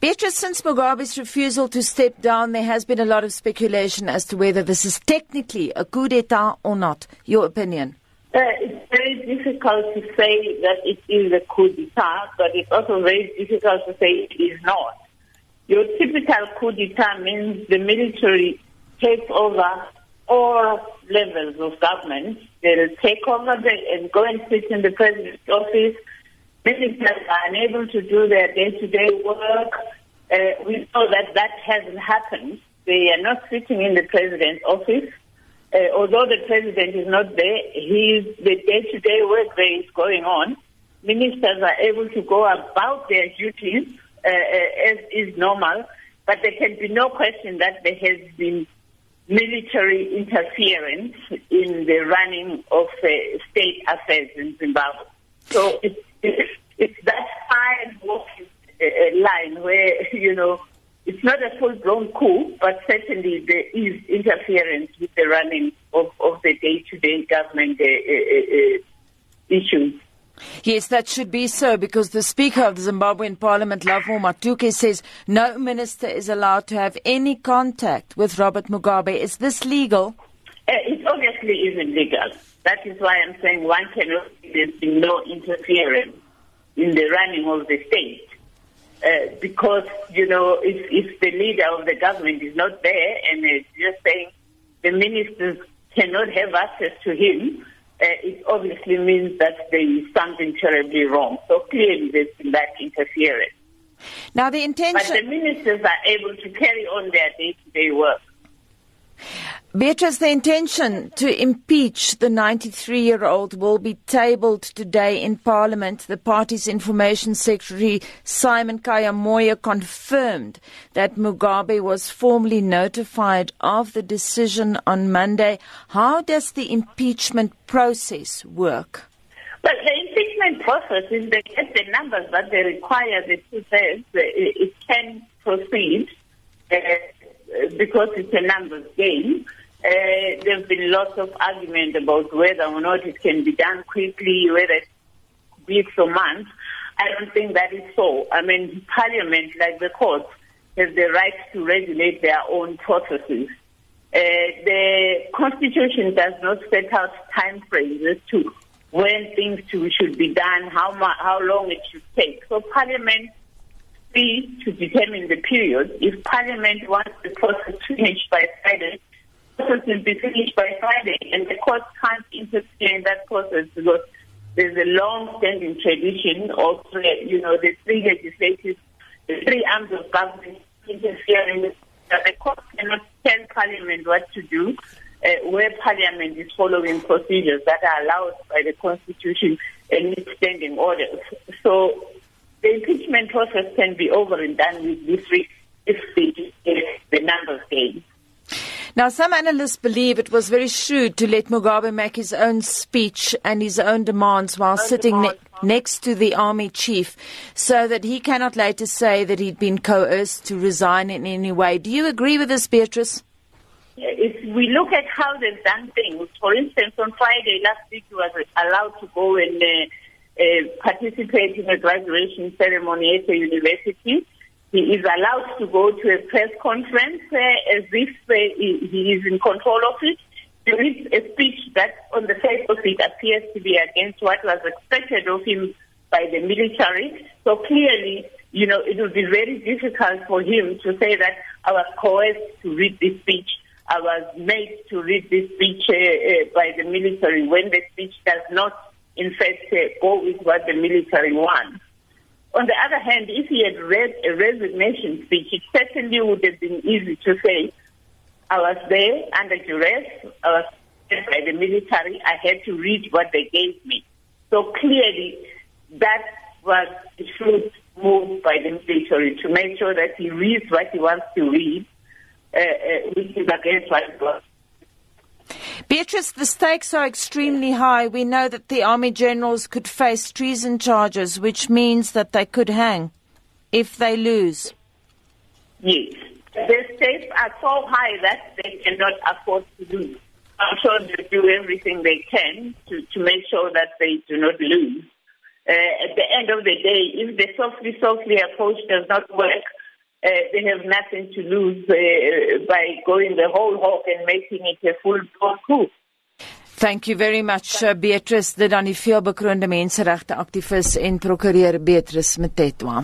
Beatrice, since Mugabe's refusal to step down, there has been a lot of speculation as to whether this is technically a coup d'etat or not. Your opinion? Uh, it's very difficult to say that it is a coup d'etat, but it's also very difficult to say it is not. Your typical coup d'etat means the military takes over all levels of government. They'll take over the, and go and sit in the president's office ministers are unable to do their day-to-day work. Uh, we know that that hasn't happened. They are not sitting in the president's office. Uh, although the president is not there, he's, the day-to-day work there is going on. Ministers are able to go about their duties uh, uh as is normal, but there can be no question that there has been military interference in the running of uh, state affairs in Zimbabwe. So it's it's, that fine walking uh, line where, you know, it's not a full-blown coup, but certainly there is interference with the running of, of the day-to-day government uh, uh, uh, issues. Yes, that should be so because the Speaker of the Zimbabwean Parliament, Lovemore Matuke, says no minister is allowed to have any contact with Robert Mugabe. Is this legal? Uh, isn't legal. That is why I'm saying one cannot there's been no interference in the running of the state. Uh, because, you know, if, if the leader of the government is not there and is just saying the ministers cannot have access to him, uh, it obviously means that there is something terribly wrong. So clearly there's been that interference. Now the intention... But the ministers are able to carry on their day-to-day work. Beatrice, the intention to impeach the 93 year old will be tabled today in Parliament. The party's information secretary, Simon Khaya Moyo, confirmed that Mugabe was formally notified of the decision on Monday. How does the impeachment process work? Well, the impeachment process is they get the numbers that they require, the two thirds, it can proceed uh, because it's a numbers game. Uh, there have been lots of argument about whether or not it can be done quickly, whether it's weeks or months. I don't think that is so. I mean, Parliament, like the courts, has the right to regulate their own processes. Uh, the Constitution does not set out time frames as to when things to, should be done, how, mu- how long it should take. So Parliament be to determine the period. If Parliament wants the process finished by Friday, process will be finished by Friday, and the court can't interfere in that process because there's a long-standing tradition of, you know, the three legislative, the three arms of government interfering. The court cannot tell Parliament what to do, uh, where Parliament is following procedures that are allowed by the Constitution and standing orders. So the impeachment process can be over and done with this week if the, if the numbers game. Now, some analysts believe it was very shrewd to let Mugabe make his own speech and his own demands while own sitting ne- next to the army chief so that he cannot later say that he'd been coerced to resign in any way. Do you agree with this, Beatrice? If we look at how they've done things, for instance, on Friday last week he was allowed to go and uh, uh, participate in a graduation ceremony at a university he is allowed to go to a press conference uh, as if uh, he, he is in control of it. There is a speech that, on the face of it, appears to be against what was expected of him by the military. So clearly, you know, it would be very difficult for him to say that I was coerced to read this speech. I was made to read this speech uh, uh, by the military when the speech does not, in fact, go with what the military wants. On the other hand, if he had read a resignation speech, it certainly would have been easy to say, I was there under duress, I was by the military, I had to read what they gave me. So clearly, that was the shrewd move by the military to make sure that he reads what he wants to read, uh, uh, which is against what wants Beatrice, the stakes are extremely high. We know that the army generals could face treason charges, which means that they could hang if they lose. Yes. The stakes are so high that they cannot afford to lose. I'm sure they do everything they can to, to make sure that they do not lose. Uh, at the end of the day, if the softly, softly approach does not work, uh, they have nothing to lose uh, by going the whole hog and making it a full-blown coup. Thank you very much uh, Beatrice, dit dan die veelbekroonde menseregte aktivis en prokureur Beatrice Mtetwa.